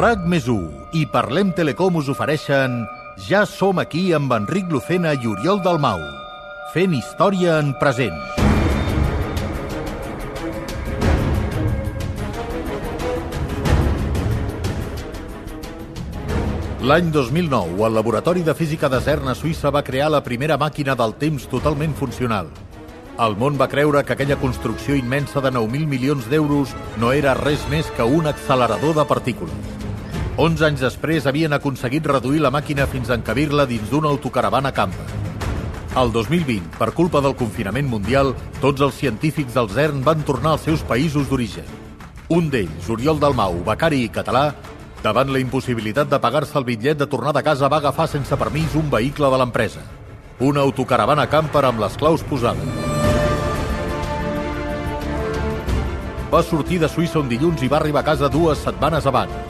RAC més 1 i Parlem Telecom us ofereixen Ja som aquí amb Enric Lucena i Oriol Dalmau. Fent història en present. L'any 2009, el Laboratori de Física de CERN a Suïssa va crear la primera màquina del temps totalment funcional. El món va creure que aquella construcció immensa de 9.000 milions d'euros no era res més que un accelerador de partícules. 11 anys després havien aconseguit reduir la màquina fins a encabir-la dins d'una autocaravana campa. El 2020, per culpa del confinament mundial, tots els científics del CERN van tornar als seus països d'origen. Un d'ells, Oriol Dalmau, becari i català, davant la impossibilitat de pagar-se el bitllet de tornada a casa va agafar sense permís un vehicle de l'empresa. Una autocaravana camper amb les claus posades. Va sortir de Suïssa un dilluns i va arribar a casa dues setmanes abans.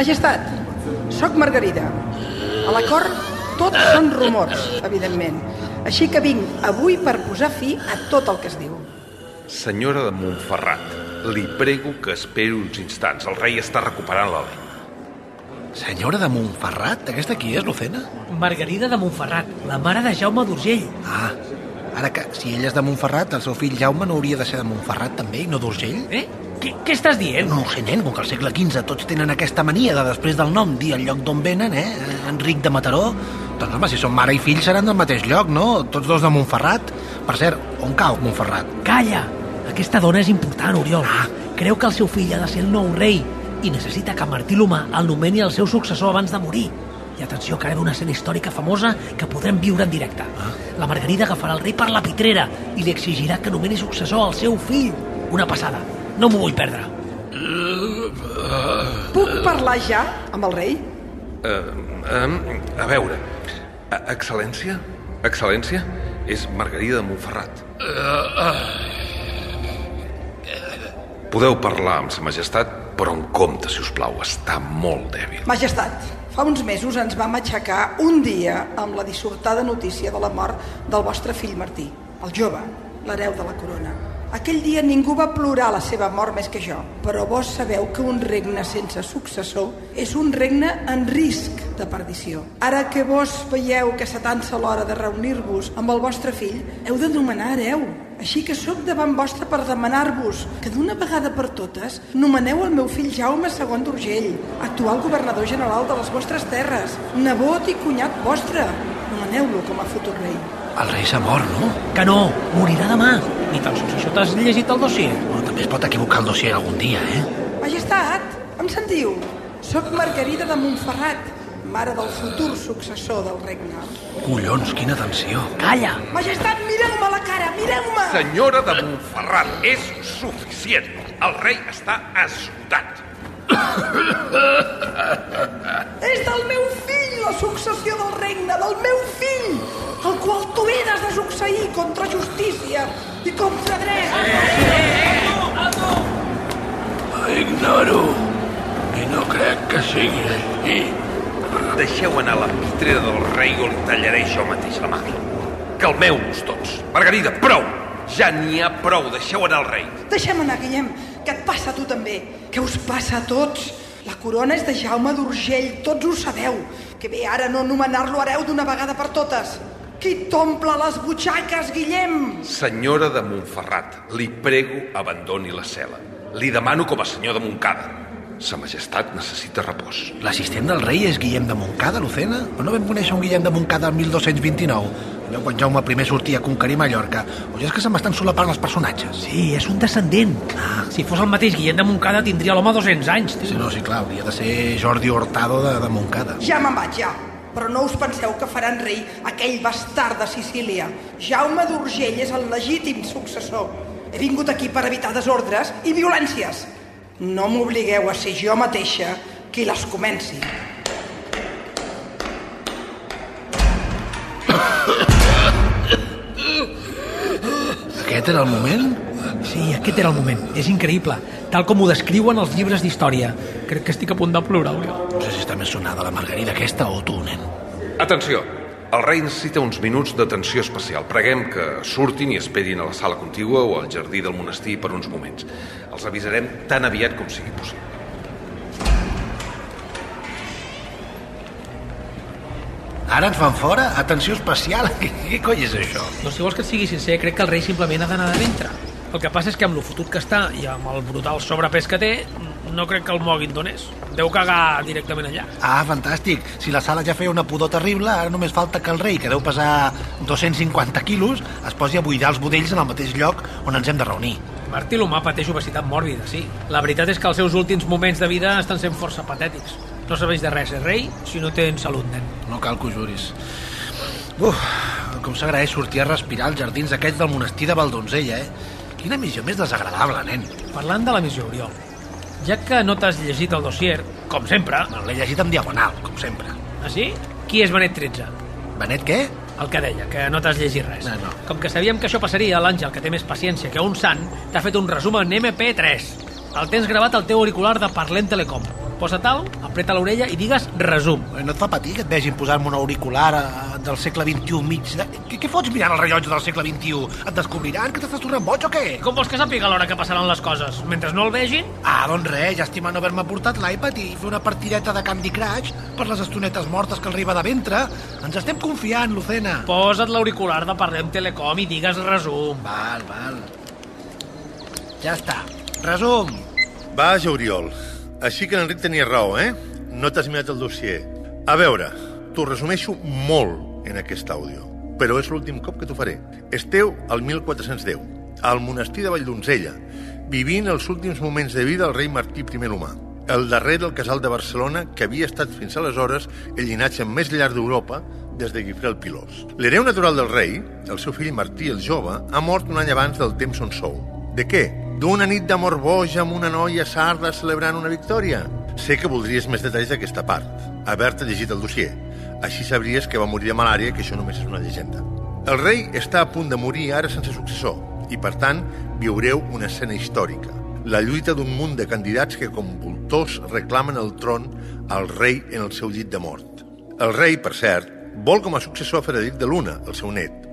Majestat, sóc Margarida. A la cort tot són rumors, evidentment. Així que vinc avui per posar fi a tot el que es diu. Senyora de Montferrat, li prego que esperi uns instants. El rei està recuperant l'alè. Senyora de Montferrat? Aquesta qui és, Lucena? Margarida de Montferrat, la mare de Jaume d'Urgell. Ah, ara que si ella és de Montferrat, el seu fill Jaume no hauria de ser de Montferrat també i no d'Urgell? Eh? Què, què estàs dient? No ho sé, nen, com que al segle XV tots tenen aquesta mania de després del nom dir el lloc d'on venen, eh? Enric de Mataró. Doncs home, si són mare i fill seran del mateix lloc, no? Tots dos de Montferrat. Per cert, on cau Montferrat? Calla! Aquesta dona és important, Oriol. Ah. Creu que el seu fill ha de ser el nou rei i necessita que Martí l'Humà el nomeni el seu successor abans de morir. I atenció, que ara ve una escena històrica famosa que podrem viure en directe. Ah. La Margarida agafarà el rei per la pitrera i li exigirà que nomeni successor al seu fill. Una passada. No m'ho vull perdre. Puc parlar ja amb el rei? Uh, um, a veure, uh, excel·lència? Excel·lència? És Margarida de Montferrat. Podeu parlar amb sa majestat, però en compte, si us plau, està molt dèbil. Majestat, fa uns mesos ens vam aixecar un dia amb la dissortada notícia de la mort del vostre fill Martí, el jove, l'hereu de la corona. Aquell dia ningú va plorar la seva mort més que jo, però vos sabeu que un regne sense successor és un regne en risc de perdició. Ara que vos veieu que s'atansa l'hora de reunir-vos amb el vostre fill, heu de nomenar hereu. Així que sóc davant vostre per demanar-vos que d'una vegada per totes nomeneu el meu fill Jaume II d'Urgell, actual governador general de les vostres terres, nebot i cunyat vostre. Nomeneu-lo com a futur rei. El rei s'ha mort, no? Que no, morirà demà. Ni tan sols això t'has llegit el dossier. Bueno, també es pot equivocar el dossier algun dia, eh? Majestat, em sentiu? Sóc Margarida de Montferrat, mare del futur successor del regne. Collons, quina tensió. Calla! Majestat, mireu-me la cara, mireu-me! Senyora de Montferrat, és suficient. El rei està esgotat. És del meu fill la successió del regne, del meu fill, el qual tu eres de succeir contra justícia i contra dret. Ignoro i no crec que sigui així. Deixeu anar la pitrera del rei o li tallaré jo mateix la mà. Calmeu-vos tots. Margarida, prou! Ja n'hi ha prou, deixeu anar el rei. Deixem anar, Guillem, que et passa a tu també. Què us passa a tots? La corona és de Jaume d'Urgell, tots ho sabeu. Que bé ara no nomenar-lo hereu d'una vegada per totes. Qui t'omple les butxaques, Guillem? Senyora de Montferrat, li prego abandoni la cel·la. Li demano com a senyor de Montcada. Sa majestat necessita repòs. L'assistent del rei és Guillem de Montcada, Lucena? O no vam conèixer un Guillem de Montcada el 1229? Allò quan Jaume I sortia a conquerir Mallorca. O ja és que se m'estan solapant els personatges? Sí, és un descendent. Ah. Si fos el mateix Guillem de Montcada tindria l'home 200 anys. Sí, no, sí, clar, hauria de ser Jordi Hurtado de, de Montcada. Ja me'n vaig, ja. Però no us penseu que faran rei aquell bastard de Sicília. Jaume d'Urgell és el legítim successor. He vingut aquí per evitar desordres i violències. No m'obligueu a ser jo mateixa qui les comenci. Aquest era el moment? Sí, aquest era el moment. És increïble. Tal com ho descriuen els llibres d'història. Crec que estic a punt de plorar, Oriol. No sé si està més sonada la Margarida aquesta o tu, nen. Atenció! El rei necessita uns minuts d'atenció especial. Preguem que surtin i esperin a la sala contigua o al jardí del monestir per uns moments. Els avisarem tan aviat com sigui possible. Ara ens fan fora? Atenció especial? Què, què coi és això? No, si vols que et sigui sincer, crec que el rei simplement ha d'anar de ventre. El que passa és que amb lo fotut que està i amb el brutal sobrepès que té, no crec que el moguin d'on és. Deu cagar directament allà. Ah, fantàstic. Si la sala ja feia una pudor terrible, ara només falta que el rei, que deu pesar 250 quilos, es posi a buidar els budells en el mateix lloc on ens hem de reunir. Martí l'humà pateix obesitat mòrbida, sí. La veritat és que els seus últims moments de vida estan sent força patètics. No serveix de res ser rei si no tens salut, nen. No cal que ho juris. Uf, com s'agraeix sortir a respirar als jardins aquests del monestir de Valdonzella, eh? Quina missió més desagradable, nen. Parlant de la missió, Oriol, ja que no t'has llegit el dossier, com sempre... L'he llegit en diagonal, com sempre. Ah, sí? Qui és Benet 13? Benet què? El que deia, que no t'has llegit res. No, no. Com que sabíem que això passaria, l'Àngel, que té més paciència que un sant, t'ha fet un resum en MP3. El tens gravat al teu auricular de Parlem Telecom. Posa tal, apreta l'orella i digues resum. Eh, No et fa patir que et vegin posar-me un auricular eh, del segle XXI mig de... Què, què fots mirant el rellotge del segle XXI? Et descobriran que t'estàs tornant boig o què? Com vols que sàpiga l'hora que passaran les coses? Mentre no el vegin? Ah, doncs res, llàstima no haver-me portat l'iPad i fer una partideta de Candy Crush per les estonetes mortes que el riba de ventre. Ens estem confiant, Lucena. Posa't l'auricular de Parlem Telecom i digues resum. Val, val. Ja està. Resum. Vaja, Oriol. Així que l'Enric tenia raó, eh? No t'has mirat el dossier. A veure, t'ho resumeixo molt en aquest àudio, però és l'últim cop que t'ho faré. Esteu al 1410, al monestir de Valldonzella, vivint els últims moments de vida del rei Martí I l'Humà, el darrer del casal de Barcelona que havia estat fins aleshores el llinatge més llarg d'Europa des de Guifré el Pilós. L'hereu natural del rei, el seu fill Martí el jove, ha mort un any abans del temps on sou. De què? D'una nit d'amor boja amb una noia sarda celebrant una victòria? Sé que voldries més detalls d'aquesta part, haver-te llegit el dossier. Així sabries que va morir de malària i que això només és una llegenda. El rei està a punt de morir ara sense successor i, per tant, viureu una escena històrica. La lluita d'un munt de candidats que, com voltors, reclamen el tron al rei en el seu llit de mort. El rei, per cert, vol com a successor a Frederic de Luna, el seu net.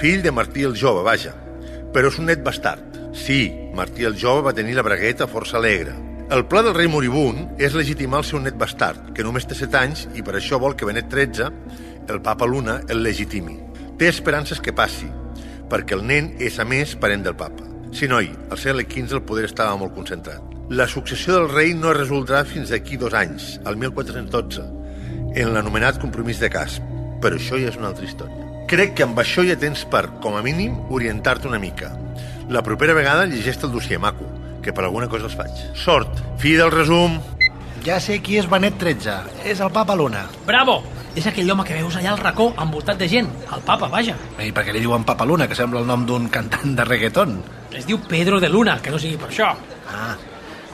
Fill de Martí el Jove, vaja, però és un net bastard. Sí, Martí el Jove va tenir la bragueta força alegre. El pla del rei moribund és legitimar el seu net bastard, que només té 7 anys i per això vol que Benet XIII, el papa Luna, el legitimi. Té esperances que passi, perquè el nen és, a més, parent del papa. Sí, noi, al segle XV el poder estava molt concentrat. La successió del rei no es resoldrà fins d'aquí dos anys, al 1412, en l'anomenat compromís de Casp. Però això ja és una altra història. Crec que amb això ja tens per, com a mínim, orientar-te una mica. La propera vegada llegeix el dossier maco, que per alguna cosa els faig. Sort! Fi del resum! Ja sé qui és Benet XIII. És el papa Luna. Bravo! És aquell home que veus allà al racó, envoltat de gent. El papa, vaja. I per què li diuen Papa Luna, que sembla el nom d'un cantant de reggaeton? Es diu Pedro de Luna, que no sigui per això. Ah,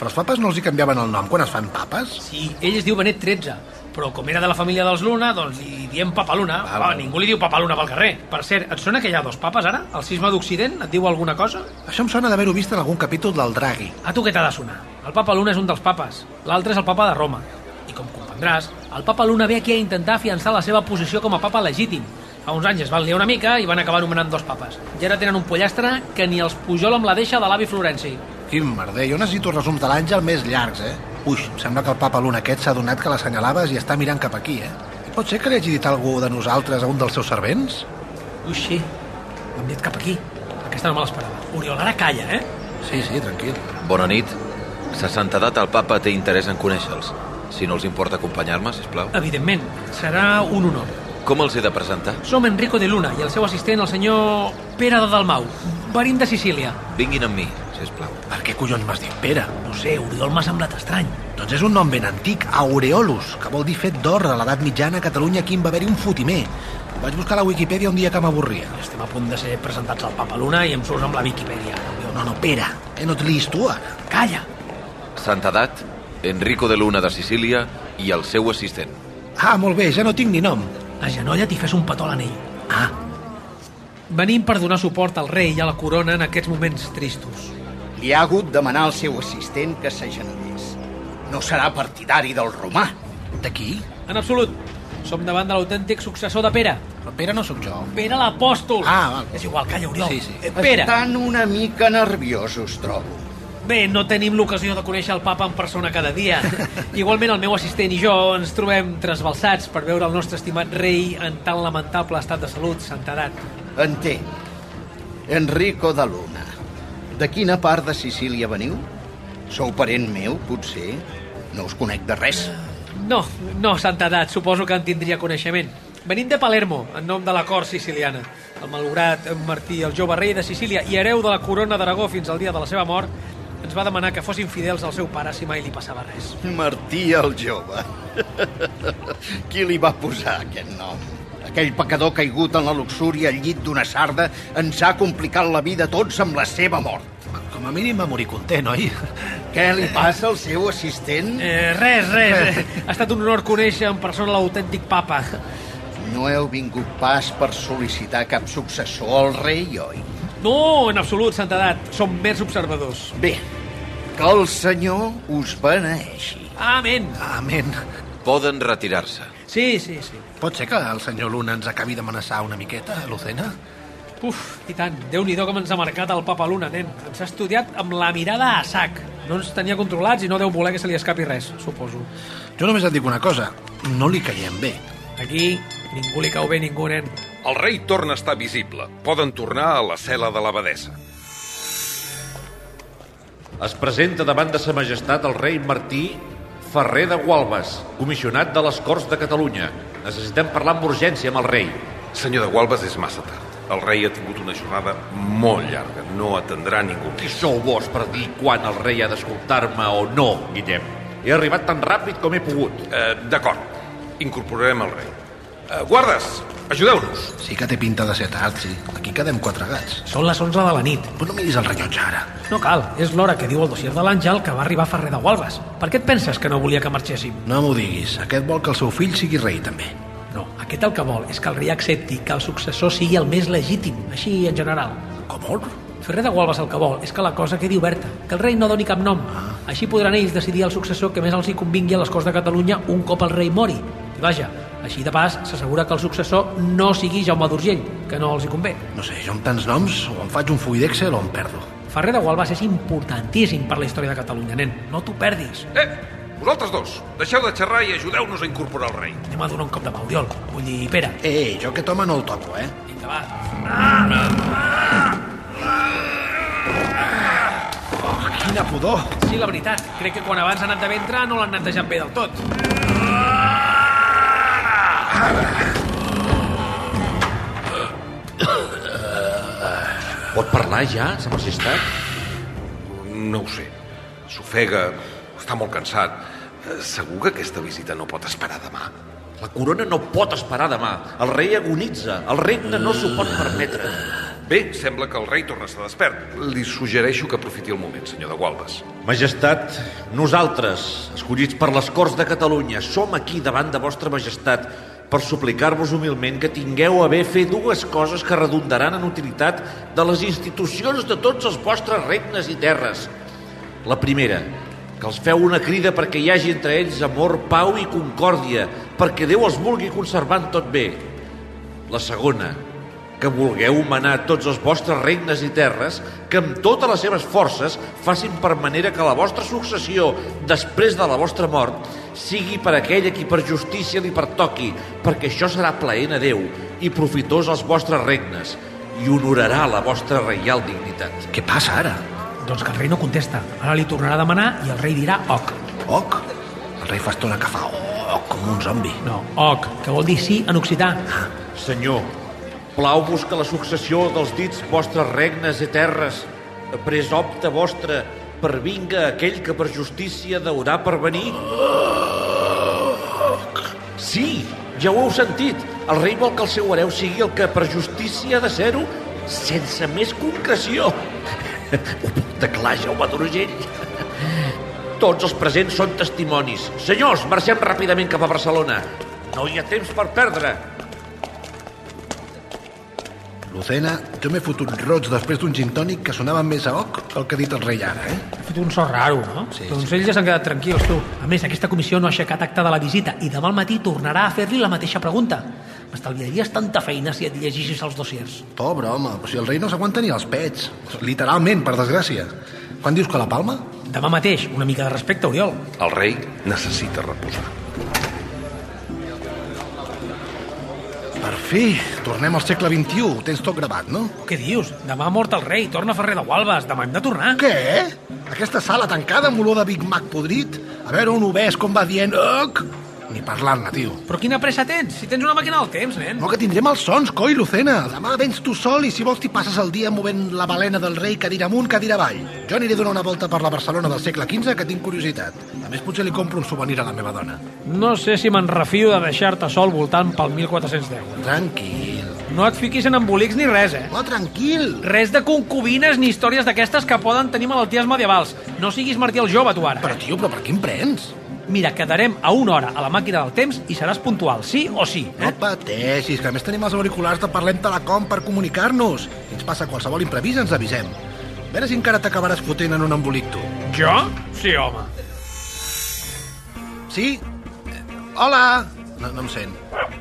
però els papes no els hi canviaven el nom quan es fan papes? Sí, ell es diu Benet XIII, però com era de la família dels Luna, doncs li diem Papa Luna. Val, val. ningú li diu Papa Luna pel carrer. Per cert, et sona que hi ha dos papes ara? El cisma d'Occident et diu alguna cosa? Això em sona d'haver-ho vist en algun capítol del Draghi. A tu què t'ha de sonar? El Papa Luna és un dels papes, l'altre és el Papa de Roma. I com comprendràs, el Papa Luna ve aquí a intentar afiançar la seva posició com a papa legítim. Fa uns anys es van liar una mica i van acabar nomenant dos papes. I ara tenen un pollastre que ni els Pujol amb la deixa de l'avi Florenci. Quin merder, jo necessito resums de l'Àngel més llargs, eh? Ui, em sembla que el papa Luna aquest s'ha donat que l'assenyalaves i està mirant cap aquí, eh? Pot ser que li hagi dit algú de nosaltres a un dels seus servents? Ui, sí, m'han dit cap aquí. Aquesta no me l'esperava. Oriol, ara calla, eh? Sí, sí, tranquil. Bona nit. Sa santedat el papa té interès en conèixer-los. Si no els importa acompanyar-me, sisplau. Evidentment, serà un honor. Com els he de presentar? Som Enrico de Luna i el seu assistent, el senyor Pere de Dalmau, venim de Sicília. Vinguin amb mi, sisplau. Per què collons m'has dit Pere? No sé, Oriol m'ha semblat estrany. Doncs és un nom ben antic, Aureolus, que vol dir fet d'or. A l'edat mitjana a Catalunya aquí en va haver-hi un fotimer. Vaig buscar a la Wikipedia un dia que m'avorria. Estem a punt de ser presentats al Papa Luna i em surts amb la. Oriol. No, no, Pere, eh, no et liis tu ara. Calla! Santedat, Enrico de Luna de Sicília i el seu assistent. Ah, molt bé, ja no tinc ni nom. Agenolla't i fes un petó a l'anell. Ah, Venim per donar suport al rei i a la corona en aquests moments tristos. Li ha hagut de demanar al seu assistent que s'agenolés. No serà partidari del romà. de qui? En absolut, som davant de l'autèntic successor de Pere. Però Pere no sóc jo. Pere l'apòstol. Ah, val. És igual, calla, Oriol. Sí, sí. Eh, Pere, Estan una mica nerviosos, trobo. bé, no tenim l'ocasió de conèixer el papa en persona cada dia. Igualment, el meu assistent i jo ens trobem trasbalsats per veure el nostre estimat rei en tan lamentable estat de salut, santedat. Entenc. Enrico de Luna. De quina part de Sicília veniu? Sou parent meu, potser? No us conec de res. No, no, santedat, suposo que en tindria coneixement. Venim de Palermo, en nom de la cort siciliana. El malograt Martí, el jove rei de Sicília i hereu de la corona d'Aragó fins al dia de la seva mort, ens va demanar que fossin fidels al seu pare si mai li passava res. Martí el jove. Qui li va posar aquest nom? Aquell pecador caigut en la luxúria al llit d'una sarda ens ha complicat la vida a tots amb la seva mort. Com a mínim va morir content, oi? Què li passa al seu assistent? Eh, res, res. Ha estat un honor conèixer en persona l'autèntic papa. No heu vingut pas per sol·licitar cap successor al rei, oi? No, en absolut, santedat. Som mers observadors. Bé, que el senyor us beneeixi. Amén. Amén. Poden retirar-se. Sí, sí, sí. Pot ser que el senyor Luna ens acabi d'amenaçar una miqueta, Lucena? Uf, i tant. Déu-n'hi-do com ens ha marcat el Papa Luna, nen. Ens ha estudiat amb la mirada a sac. No ens tenia controlats i no deu voler que se li escapi res, suposo. Jo només et dic una cosa. No li caiem bé. Aquí ningú li cau bé ningú, nen. El rei torna a estar visible. Poden tornar a la cel·la de l'abadessa. Es presenta davant de sa majestat el rei Martí Ferrer de Gualbes, comissionat de les Corts de Catalunya. Necessitem parlar amb urgència amb el rei. Senyor de Gualbes, és massa tard. El rei ha tingut una jornada molt llarga. No atendrà ningú Qui sou vos per dir quan el rei ha d'escoltar-me o no, Guillem? He arribat tan ràpid com he pogut. Eh, D'acord. Incorporarem el rei. Eh, guardes, ajudeu-nos. Sí que té pinta de ser tard, sí. Aquí quedem quatre gats. Són les 11 de la nit. Però no miris el rellotge ara. No cal, és l'hora que diu el dossier de l'Àngel que va arribar Ferrer de Gualbes. Per què et penses que no volia que marxéssim? No m'ho diguis. Aquest vol que el seu fill sigui rei, també. Aquest el que vol és que el rei accepti que el successor sigui el més legítim, així en general. Com vol? Ferrer de Gualbes el que vol és que la cosa quedi oberta, que el rei no doni cap nom. Així podran ells decidir el successor que més els hi convingui a les Corts de Catalunya un cop el rei mori. I vaja, així de pas s'assegura que el successor no sigui Jaume d'Urgell, que no els hi convé. No sé, jo amb tants noms o em faig un full d'Excel o em perdo. Ferrer de Gualbes és importantíssim per la història de Catalunya, nen. No t'ho perdis. Eh, vosaltres dos, deixeu de xerrar i ajudeu-nos a incorporar el rei. Anem a donar un cop de mà, Oriol. Vull dir, Pere. Eh, jo aquest home no el toco, eh? Vinga, va. Quina pudor! Sí, la veritat. Crec que quan abans ha anat de ventre no l'han netejat bé del tot. Pot parlar ja, sa majestat? No ho sé. S'ofega, està molt cansat. Eh, Segur que aquesta visita no pot esperar demà. La corona no pot esperar demà. El rei agonitza. El regne no s'ho pot permetre. Bé, sembla que el rei torna a estar despert. Li suggereixo que aprofiti el moment, senyor de Gualbes. Majestat, nosaltres, escollits per les Corts de Catalunya, som aquí davant de vostra majestat per suplicar-vos humilment que tingueu a bé fer dues coses que redundaran en utilitat de les institucions de tots els vostres regnes i terres. La primera, que els feu una crida perquè hi hagi entre ells amor, pau i concòrdia, perquè Déu els vulgui conservant tot bé. La segona, que vulgueu manar tots els vostres regnes i terres, que amb totes les seves forces facin per manera que la vostra successió, després de la vostra mort, sigui per aquell a qui per justícia li pertoqui, perquè això serà plaent a Déu i profitós als vostres regnes i honorarà la vostra reial dignitat. Què passa ara? Doncs que el rei no contesta. Ara li tornarà a demanar i el rei dirà oc. Oc? El rei fa estona que fa oc, com un zombi. No, oc, que vol dir sí en occità. Senyor, plau-vos que la successió dels dits vostres regnes i terres, pres opte vostre, per vinga aquell que per justícia deurà per venir? Sí, ja ho heu sentit. El rei vol que el seu hereu sigui el que per justícia ha de ser-ho, sense més concreció. Ho puc declarar, Jaume d'Urgell. Tots els presents són testimonis. Senyors, marxem ràpidament cap a Barcelona. No hi ha temps per perdre. Lucena, jo m'he fotut roig després d'un gin tònic que sonava més a oc que el que ha dit el rei ara, eh? Ha fet un so raro, no? Sí, doncs sí. ells ja s'han quedat tranquils, tu. A més, aquesta comissió no ha aixecat acte de la visita i demà al matí tornarà a fer-li la mateixa pregunta. M'estalviaries tanta feina si et llegeixis els dossiers. Pobre home, però si el rei no s'aguanta ni els pets. Literalment, per desgràcia. Quan dius que la palma? Demà mateix, una mica de respecte, Oriol. El rei necessita reposar. Per fi, tornem al segle XXI. Ho tens tot gravat, no? Què dius? Demà ha mort el rei, torna Ferrer de Gualbes, demà hem de tornar. Què? Aquesta sala tancada amb olor de Big Mac podrit? A veure un obès com va dient... Oc! Ni parlant-ne, tio. Però quina pressa tens? Si tens una màquina del temps, nen. No, que tindrem els sons, coi, Lucena. Demà vens tu sol i si vols t'hi passes el dia movent la balena del rei cadira amunt, cadira avall. Jo aniré a donar una volta per la Barcelona del segle XV, que tinc curiositat. A més, potser li compro un souvenir a la meva dona. No sé si me'n refio de deixar-te sol voltant pel 1410. Tranquil. No et fiquis en embolics ni res, eh? No, tranquil. Res de concubines ni històries d'aquestes que poden tenir malalties medievals. No siguis Martí el jove, tu ara. Però, tio, però per em prens? Mira, quedarem a una hora a la màquina del temps i seràs puntual, sí o sí. No pateixis, que a més tenim els auriculars de Parlem Telecom per comunicar-nos. Si ens passa qualsevol imprevist, ens avisem. A veure si encara t'acabaràs fotent en un embolic, tu. Jo? Sí, home. Sí? Eh, Hola! No, no em sent.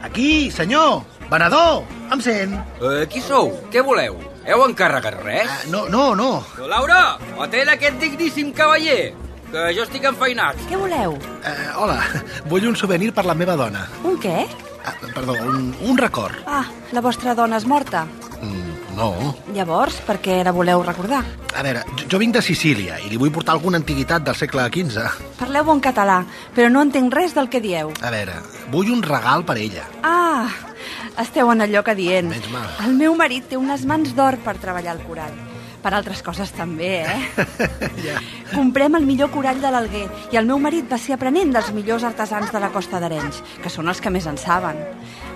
Aquí, senyor! Venedor! Em sent? Eh, qui sou? Què voleu? Heu encarregat res? Ah, no, no, no. Laura, atén aquest digníssim cavaller, que jo estic enfeinat. Què voleu? Eh, hola, vull un souvenir per la meva dona. Un què? Ah, perdó, un, un record. Ah, la vostra dona és morta. Mm, no. Llavors, per què la voleu recordar? A veure, jo, jo vinc de Sicília i li vull portar alguna antiguitat del segle XV. Parleu bon català, però no entenc res del que dieu. A veure, vull un regal per ella. Ah, esteu en allò que dient. Menys mal. El meu marit té unes mans d'or per treballar el corall. Per altres coses també, eh? ja. Comprem el millor corall de l'Alguer i el meu marit va ser aprenent dels millors artesans de la Costa d'Arenys, que són els que més en saben.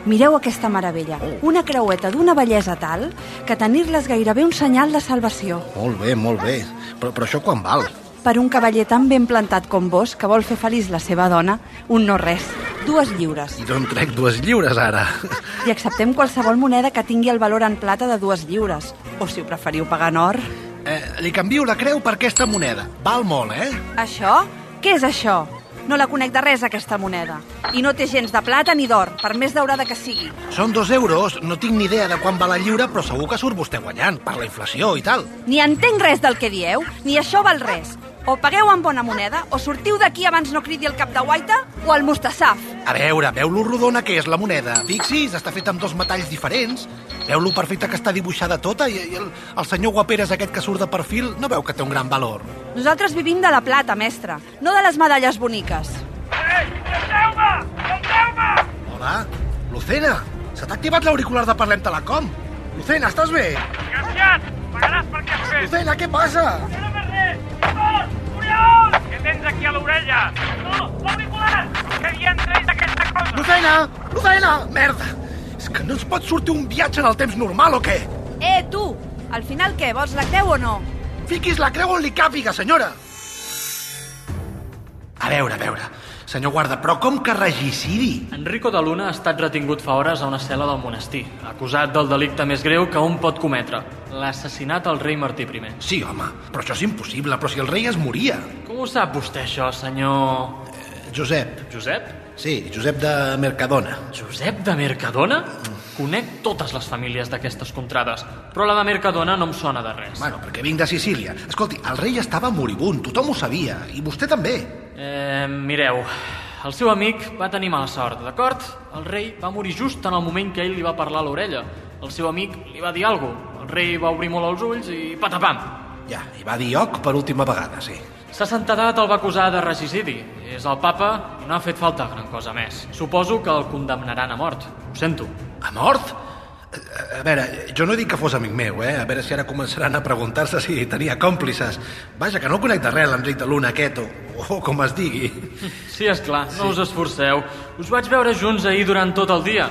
Mireu aquesta meravella, una creueta d'una bellesa tal que tenir-la és gairebé un senyal de salvació. Molt bé, molt bé. Però, però això quan val? Per un cavaller tan ben plantat com vos, que vol fer feliç la seva dona, un no res, dues lliures. I d'on trec dues lliures, ara? I acceptem qualsevol moneda que tingui el valor en plata de dues lliures. O si ho preferiu pagar en or. Eh, li canvio la creu per aquesta moneda. Val molt, eh? Això? Què és això? No la conec de res, aquesta moneda. I no té gens de plata ni d'or, per més daurada que sigui. Són dos euros, no tinc ni idea de quan val la lliure, però segur que surt vostè guanyant, per la inflació i tal. Ni entenc res del que dieu, ni això val res. O pagueu amb bona moneda, o sortiu d'aquí abans no cridi el cap de guaita, o el mustassaf. A veure, veu lo rodona que és la moneda. Fixis, està feta amb dos metalls diferents. Veu lo perfecta que està dibuixada tota i, i el, el senyor Guaperes aquest que surt de perfil no veu que té un gran valor. Nosaltres vivim de la plata, mestre, no de les medalles boniques. Hola? Lucena, se t'ha activat l'auricular de Parlem Telecom. Lucena, estàs bé? Desgraciat! Pagaràs per què has fet! Lucena, què passa? No fes res! Oriol! Oriol! Què tens aquí a l'orella? No, l'auricular! Què hi han tret d'aquesta cosa? Lucena! Lucena! Merda! És que no ens pot sortir un viatge en el temps normal o què? Eh, tu! Al final què, vols la creu o no? Fiquis la creu on li càpiga, senyora! A veure, a veure... Senyor guarda, però com que regicidi? Enrico de Luna ha estat retingut fa hores a una cel·la del monestir, acusat del delicte més greu que un pot cometre, l'assassinat al rei Martí I. Sí, home, però això és impossible, però si el rei es moria. Com ho sap vostè, això, senyor... Eh, Josep. Josep? Sí, Josep de Mercadona. Josep de Mercadona? Conec totes les famílies d'aquestes contrades, però la de Mercadona no em sona de res. Bueno, perquè vinc de Sicília. Escolti, el rei estava moribund, tothom ho sabia, i vostè també. Eh, mireu, el seu amic va tenir mala sort, d'acord? El rei va morir just en el moment que ell li va parlar a l'orella. El seu amic li va dir alguna cosa. El rei va obrir molt els ulls i patapam. Ja, i va dir lloc per última vegada, sí. Sa santedat el va acusar de regicidi. És el papa i no ha fet falta gran cosa més. Suposo que el condemnaran a mort. Ho sento. A mort? A veure, jo no dit que fos amic meu, eh? A veure si ara començaran a preguntar-se si tenia còmplices. Vaja, que no conec de res, l'Enric de Luna aquest, o, o com es digui. Sí, és clar, no us esforceu. Us vaig veure junts ahir durant tot el dia.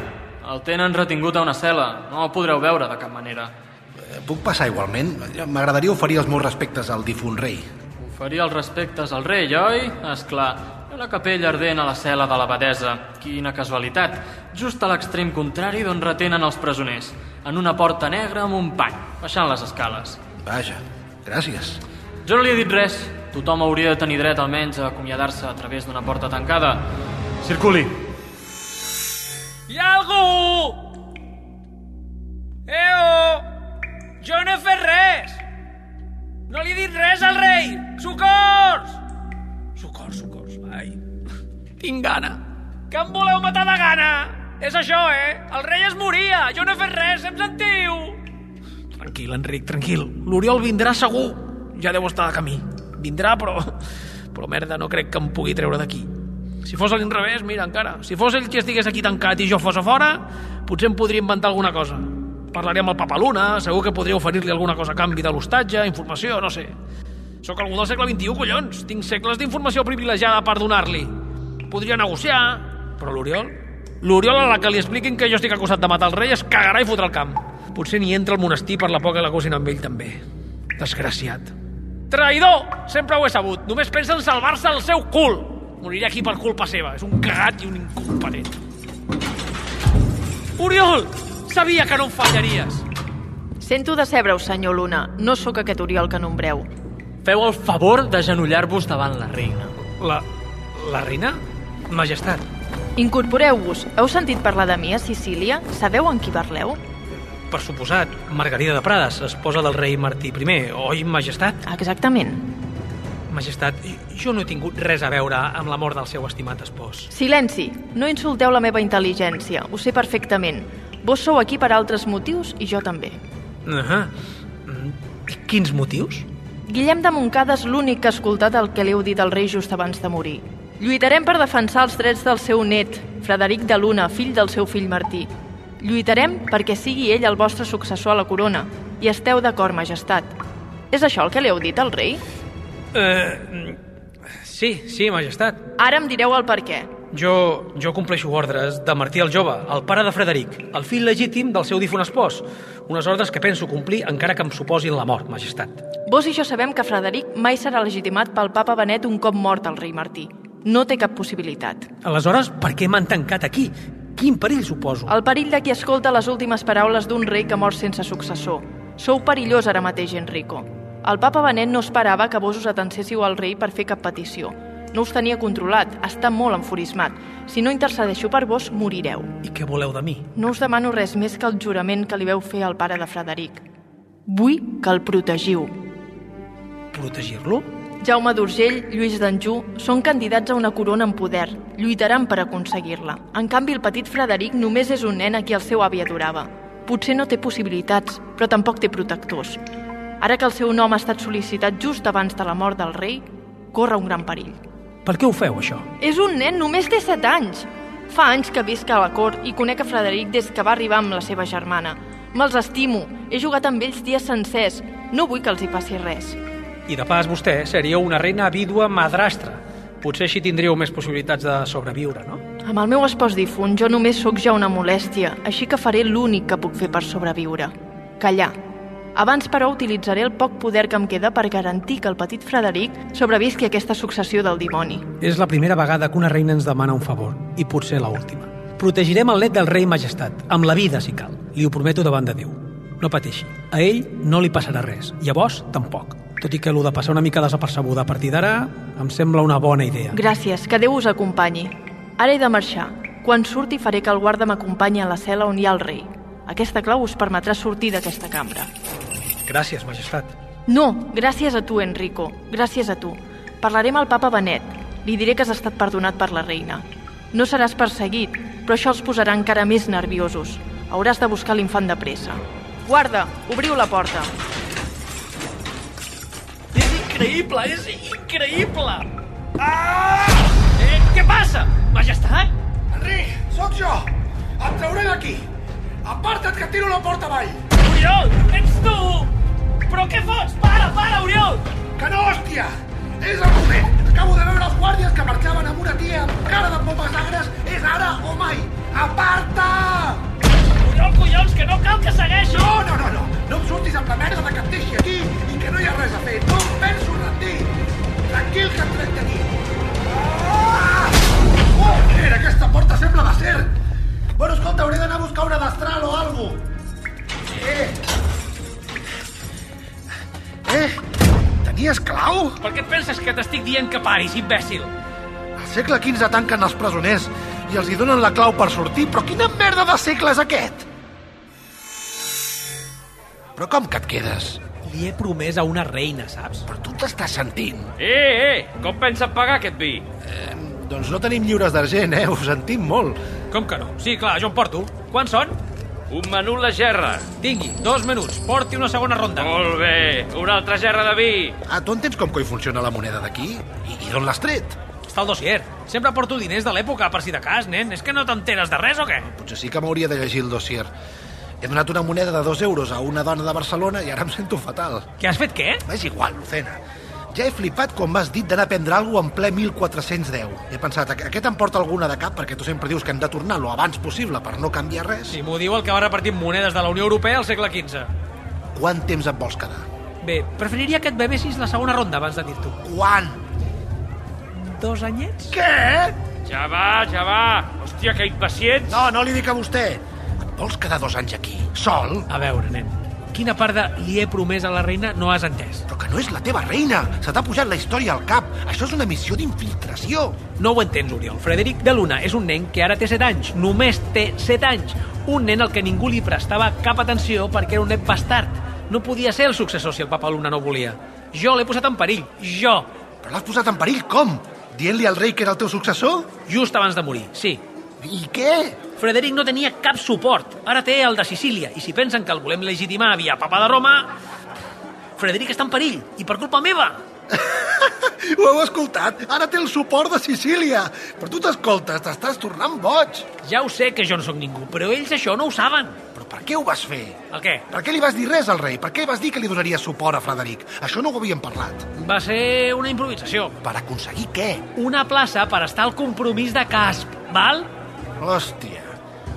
El tenen retingut a una cel·la. No el podreu veure de cap manera. Eh, Puc passar igualment? M'agradaria oferir els meus respectes al difunt rei. Oferir els respectes al rei, oi? És clar. Una capella ardent a la cel·la de l'abadesa. Quina casualitat. Just a l'extrem contrari d'on retenen els presoners. En una porta negra amb un pany, baixant les escales. Vaja, gràcies. Jo no li he dit res. Tothom hauria de tenir dret almenys a acomiadar-se a través d'una porta tancada. Circuli. Hi ha algú? Eo! Jo no he fet res! No li he dit res al rei! Socors! Socors, socors. Tinc gana. Que em voleu matar de gana? És això, eh? El rei es moria! Jo no he fet res, em sentiu? Tranquil, Enric, tranquil. L'Oriol vindrà segur. Ja deu estar de camí. Vindrà, però... Però merda, no crec que em pugui treure d'aquí. Si fos a l'inrevés, mira, encara. Si fos ell qui estigués aquí tancat i jo fos a fora, potser em podria inventar alguna cosa. Parlaré amb el Papa Luna, segur que podria oferir-li alguna cosa a canvi de l'hostatge, informació, no sé. Sóc algú del segle XXI, collons. Tinc segles d'informació privilegiada per donar-li. Podria negociar, però l'Oriol... L'Oriol a la que li expliquin que jo estic acusat de matar el rei es cagarà i fotrà el camp. Potser ni entra al monestir per la por que l'acusin amb ell també. Desgraciat. Traïdor! Sempre ho he sabut. Només pensa en salvar-se el seu cul. Moriré aquí per culpa seva. És un cagat i un incompetent. Oriol! Sabia que no em fallaries. Sento decebre-us, senyor Luna. No sóc aquest Oriol que nombreu. Feu el favor d'agenollar-vos davant la reina. La... la reina? Majestat. Incorporeu-vos. Heu sentit parlar de mi a Sicília? Sabeu en qui parleu? Per suposat, Margarida de Prades, esposa del rei Martí I, oi, majestat? Exactament. Majestat, jo no he tingut res a veure amb la mort del seu estimat espòs. Silenci! No insulteu la meva intel·ligència. Ho sé perfectament. Vos sou aquí per altres motius i jo també. Uh -huh. Quins motius? Guillem de Montcada és l'únic que ha escoltat el que li heu dit al rei just abans de morir. Lluitarem per defensar els drets del seu net, Frederic de Luna, fill del seu fill Martí. Lluitarem perquè sigui ell el vostre successor a la corona. I esteu d'acord, majestat. És això el que li heu dit al rei? Uh, sí, sí, majestat. Ara em direu el per què. Jo, jo compleixo ordres de Martí el Jove, el pare de Frederic, el fill legítim del seu difunt espòs. Unes ordres que penso complir encara que em suposin la mort, majestat. Vos i jo sabem que Frederic mai serà legitimat pel papa Benet un cop mort el rei Martí. No té cap possibilitat. Aleshores, per què m'han tancat aquí? Quin perill suposo? El perill de qui escolta les últimes paraules d'un rei que mor sense successor. Sou perillós ara mateix, Enrico. El papa Benet no esperava que vos us atencéssiu al rei per fer cap petició. No us tenia controlat, està molt enfurismat. Si no intercedeixo per vos, morireu. I què voleu de mi? No us demano res més que el jurament que li veu fer al pare de Frederic. Vull que el protegiu. Protegir-lo? Jaume d'Urgell, Lluís d'Anjou són candidats a una corona en poder. Lluitaran per aconseguir-la. En canvi, el petit Frederic només és un nen a qui el seu avi adorava. Potser no té possibilitats, però tampoc té protectors. Ara que el seu nom ha estat sol·licitat just abans de la mort del rei, corre un gran perill. Per què ho feu, això? És un nen, només té 7 anys. Fa anys que visc a la cort i conec a Frederic des que va arribar amb la seva germana. Me'ls estimo, he jugat amb ells dies sencers. No vull que els hi passi res. I de pas vostè seria una reina vídua madrastra. Potser així tindríeu més possibilitats de sobreviure, no? Amb el meu espòs difunt jo només sóc ja una molèstia, així que faré l'únic que puc fer per sobreviure. Callar. Abans, però, utilitzaré el poc poder que em queda per garantir que el petit Frederic sobrevisqui a aquesta successió del dimoni. És la primera vegada que una reina ens demana un favor, i potser la última. Protegirem el net del rei majestat, amb la vida, si cal. Li ho prometo davant de Déu. No pateixi. A ell no li passarà res, i a vos tampoc. Tot i que el de passar una mica desapercebuda a partir d'ara em sembla una bona idea. Gràcies, que Déu us acompanyi. Ara he de marxar. Quan surti faré que el guarda m'acompanyi a la cel·la on hi ha el rei. Aquesta clau us permetrà sortir d'aquesta cambra. Gràcies, majestat. No, gràcies a tu, Enrico. Gràcies a tu. Parlaré amb el papa Benet. Li diré que has estat perdonat per la reina. No seràs perseguit, però això els posarà encara més nerviosos. Hauràs de buscar l'infant de pressa. Guarda, obriu la porta. Increïble, és increïble! Ah! Eh, què passa? Majestat? Enric, sóc jo! Et trauré d'aquí! Aparta't que tiro la porta avall! Oriol, ets tu! Però què fots? Para, para, Oriol! Que no, hòstia! És el moment! Acabo de veure els guàrdies que marxaven amb una tia amb cara de pomes agres. És ara o mai! Aparta! Oriol, collons, que no cal que segueixi! No, no, no, no! No em surtis amb la merda de que et deixi aquí i que no hi ha res a fer. No em penso rendir! Tranquil, que et trec d'aquí! Ah! Oh, mira, aquesta porta sembla d'acer! Bueno, escolta, hauré d'anar a buscar una destral o algo. Eh! Eh! Tenies clau? Per què et penses que t'estic dient que paris, imbècil? Al segle XV tanquen els presoners i els hi donen la clau per sortir, però quina merda de segle és aquest? Però com que et quedes? Li he promès a una reina, saps? Però tu t'estàs sentint. Eh, eh, com pensa pagar aquest vi? Eh, doncs no tenim lliures d'argent, eh? Ho sentim molt. Com que no? Sí, clar, jo en porto. Quants són? Un menú la gerra. Tingui, dos minuts. Porti una segona ronda. Molt bé, una altra gerra de vi. Ah, tu entens com coi funciona la moneda d'aquí? I, I d'on l'has tret? Està al dossier. Sempre porto diners de l'època, per si de cas, nen. És que no t'enteres de res o què? Potser sí que m'hauria de llegir el dossier. He donat una moneda de dos euros a una dona de Barcelona i ara em sento fatal. Què has fet, què? És igual, Lucena. Ja he flipat quan m'has dit d'anar a prendre alguna en ple 1410. He pensat, "Aqu- aquest em porta alguna de cap perquè tu sempre dius que hem de tornar lo abans possible per no canviar res. Si m'ho diu el que va repartir monedes de la Unió Europea al segle XV. Quant temps et vols quedar? Bé, preferiria que et bebessis la segona ronda abans de dir-t'ho. Quan? Dos anyets? Què? Ja va, ja va. Hòstia, que impacients. No, no li dic a vostè. Vols quedar dos anys aquí, sol? A veure, nen, quina part de li he promès a la reina no has entès? Però que no és la teva reina. Se t'ha pujat la història al cap. Això és una missió d'infiltració. No ho entens, Oriol. Frederic de Luna és un nen que ara té 7 anys. Només té 7 anys. Un nen al que ningú li prestava cap atenció perquè era un net bastard. No podia ser el successor si el papa Luna no volia. Jo l'he posat en perill. Jo. Però l'has posat en perill com? Dient-li al rei que era el teu successor? Just abans de morir, sí. I què? Frederic no tenia cap suport. Ara té el de Sicília. I si pensen que el volem legitimar via papa de Roma... Frederic està en perill. I per culpa meva. Ho heu escoltat? Ara té el suport de Sicília. Però tu t'escoltes, t'estàs tornant boig. Ja ho sé que jo no sóc ningú, però ells això no ho saben. Però per què ho vas fer? El què? Per què li vas dir res al rei? Per què vas dir que li donaries suport a Frederic? Això no ho havíem parlat. Va ser una improvisació. Per aconseguir què? Una plaça per estar al compromís de Casp, val? Hòstia.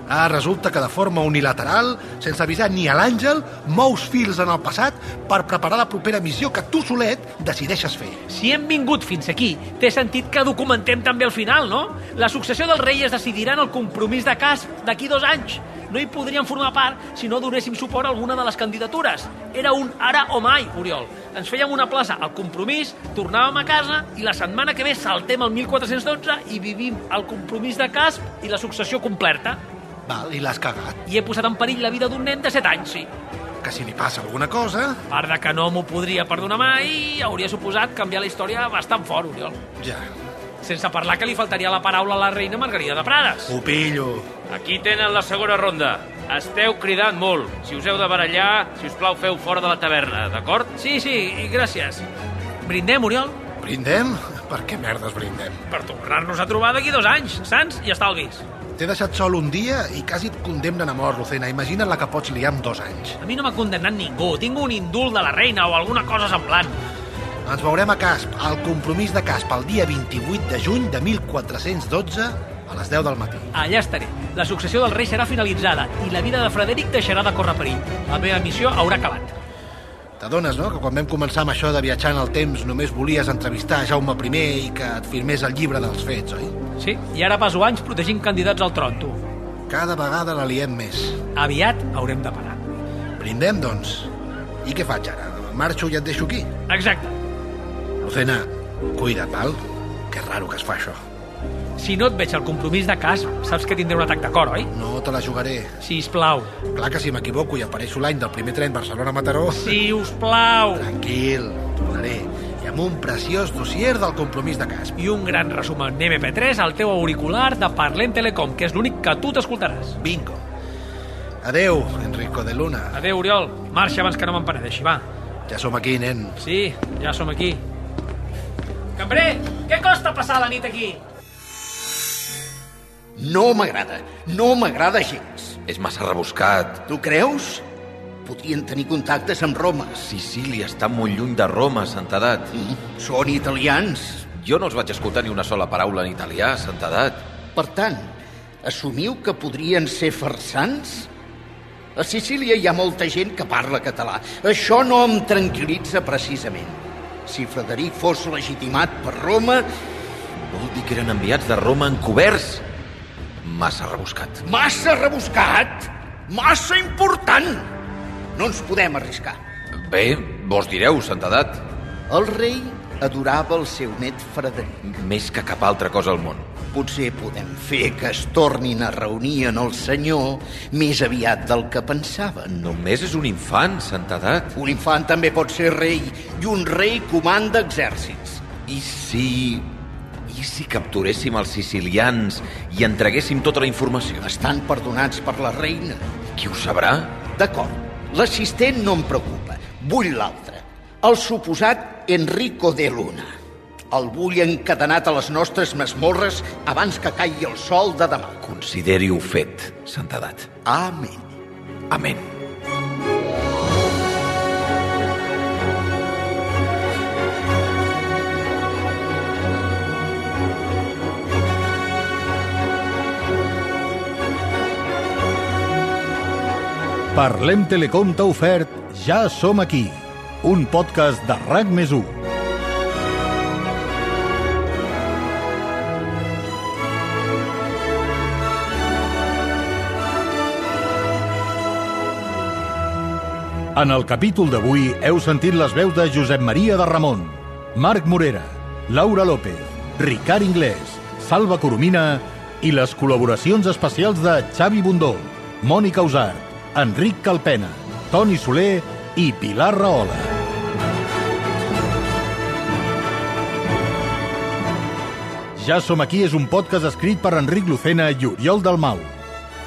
Ah, resulta que de forma unilateral, sense avisar ni a l'Àngel, mous fils en el passat per preparar la propera missió que tu solet decideixes fer. Si hem vingut fins aquí, té sentit que documentem també el final, no? La successió del rei es decidirà en el compromís de Casp d'aquí dos anys. No hi podríem formar part si no donéssim suport a alguna de les candidatures. Era un ara o mai, Oriol. Ens fèiem una plaça al compromís, tornàvem a casa i la setmana que ve saltem el 1412 i vivim el compromís de Casp i la successió completa. Val, i l'has cagat. I he posat en perill la vida d'un nen de 7 anys, sí. Que si li passa alguna cosa... A part de que no m'ho podria perdonar mai, hauria suposat canviar la història bastant fort, Oriol. Ja. Sense parlar que li faltaria la paraula a la reina Margarida de Prades. Ho pillo. Aquí tenen la segona ronda. Esteu cridant molt. Si us heu de barallar, si us plau, feu fora de la taverna, d'acord? Sí, sí, i gràcies. Brindem, Oriol? Brindem? Per què merdes brindem? Per tornar-nos a trobar d'aquí dos anys, sants i estalvis. T'he deixat sol un dia i quasi et condemnen a mort, Lucena. Imagina't la que pots liar amb dos anys. A mi no m'ha condemnat ningú. Tinc un indult de la reina o alguna cosa semblant. Ens veurem a Casp, al compromís de Casp, el dia 28 de juny de 1412, a les 10 del matí. Allà estaré. La successió del rei serà finalitzada i la vida de Frederic deixarà de córrer perill. La meva missió haurà acabat. T'adones, no?, que quan vam començar amb això de viatjar en el temps només volies entrevistar Jaume I i que et firmés el llibre dels fets, oi? Sí, i ara passo anys protegint candidats al tron, tu. Cada vegada la liem més. Aviat haurem de parar. Brindem, doncs. I què faig ara? Marxo i et deixo aquí? Exacte. Lucena, cuida't, val? Que raro que es fa això. Si no et veig al compromís de cas, saps que tindré un atac de cor, oi? No te la jugaré. Sisplau. Clar que si m'equivoco i apareixo l'any del primer tren Barcelona-Mataró... Si us plau. Tranquil, tornaré. I amb un preciós dossier del compromís de Casp. I un gran resum en MP3 al teu auricular de Parlem Telecom, que és l'únic que tu t'escoltaràs. Bingo. Adeu, Enrico de Luna. Adeu, Oriol. Marxa abans que no m'empenedeixi, va. Ja som aquí, nen. Sí, ja som aquí. Cambrer, què costa passar la nit aquí? No m'agrada, no m'agrada gens. És massa rebuscat. Tu creus? Podrien tenir contactes amb Roma. Sicília està molt lluny de Roma, santedat. Mm, són italians. Jo no els vaig escoltar ni una sola paraula en italià, santedat. Per tant, assumiu que podrien ser farsans? A Sicília hi ha molta gent que parla català. Això no em tranquil·litza precisament. Si Frederic fos legitimat per Roma... Vol dir que eren enviats de Roma encoberts? Massa rebuscat. Massa rebuscat? Massa important! No ens podem arriscar. Bé, vos direu, santedat. El rei adorava el seu net Frederic. Més que cap altra cosa al món. Potser podem fer que es tornin a reunir en el senyor més aviat del que pensaven. Només és un infant, santedat. Un infant també pot ser rei, i un rei comanda exèrcits. I si... I si capturéssim els sicilians i entreguéssim tota la informació? Estan perdonats per la reina. Qui ho sabrà? D'acord, l'assistent no em preocupa. Vull l'altre. El suposat Enrico de Luna. El vull encadenat a les nostres masmorres abans que caigui el sol de demà. Consideri-ho fet, santedat. Amén. Amén. Parlem Telecom t'ha ofert Ja som aquí, un podcast de RAC més 1. En el capítol d'avui heu sentit les veus de Josep Maria de Ramon, Marc Morera, Laura López, Ricard Inglés, Salva Coromina i les col·laboracions especials de Xavi Bundó, Mònica Usart, Enric Calpena, Toni Soler i Pilar Rahola. Ja som aquí és un podcast escrit per Enric Lucena i Oriol Dalmau,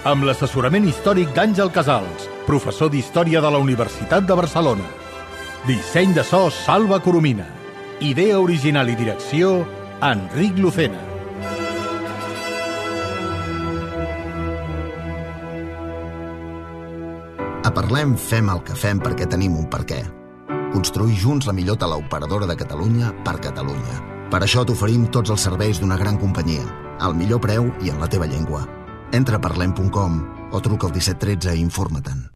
amb l'assessorament històric d'Àngel Casals, professor d'Història de la Universitat de Barcelona. Disseny de so Salva Coromina. Idea original i direcció Enric Lucena. A Parlem fem el que fem perquè tenim un per què. Construir junts la millor teleoperadora de Catalunya per Catalunya. Per això t'oferim tots els serveis d'una gran companyia, al millor preu i en la teva llengua. Entra a parlem.com o truca al 1713 i informa-te'n.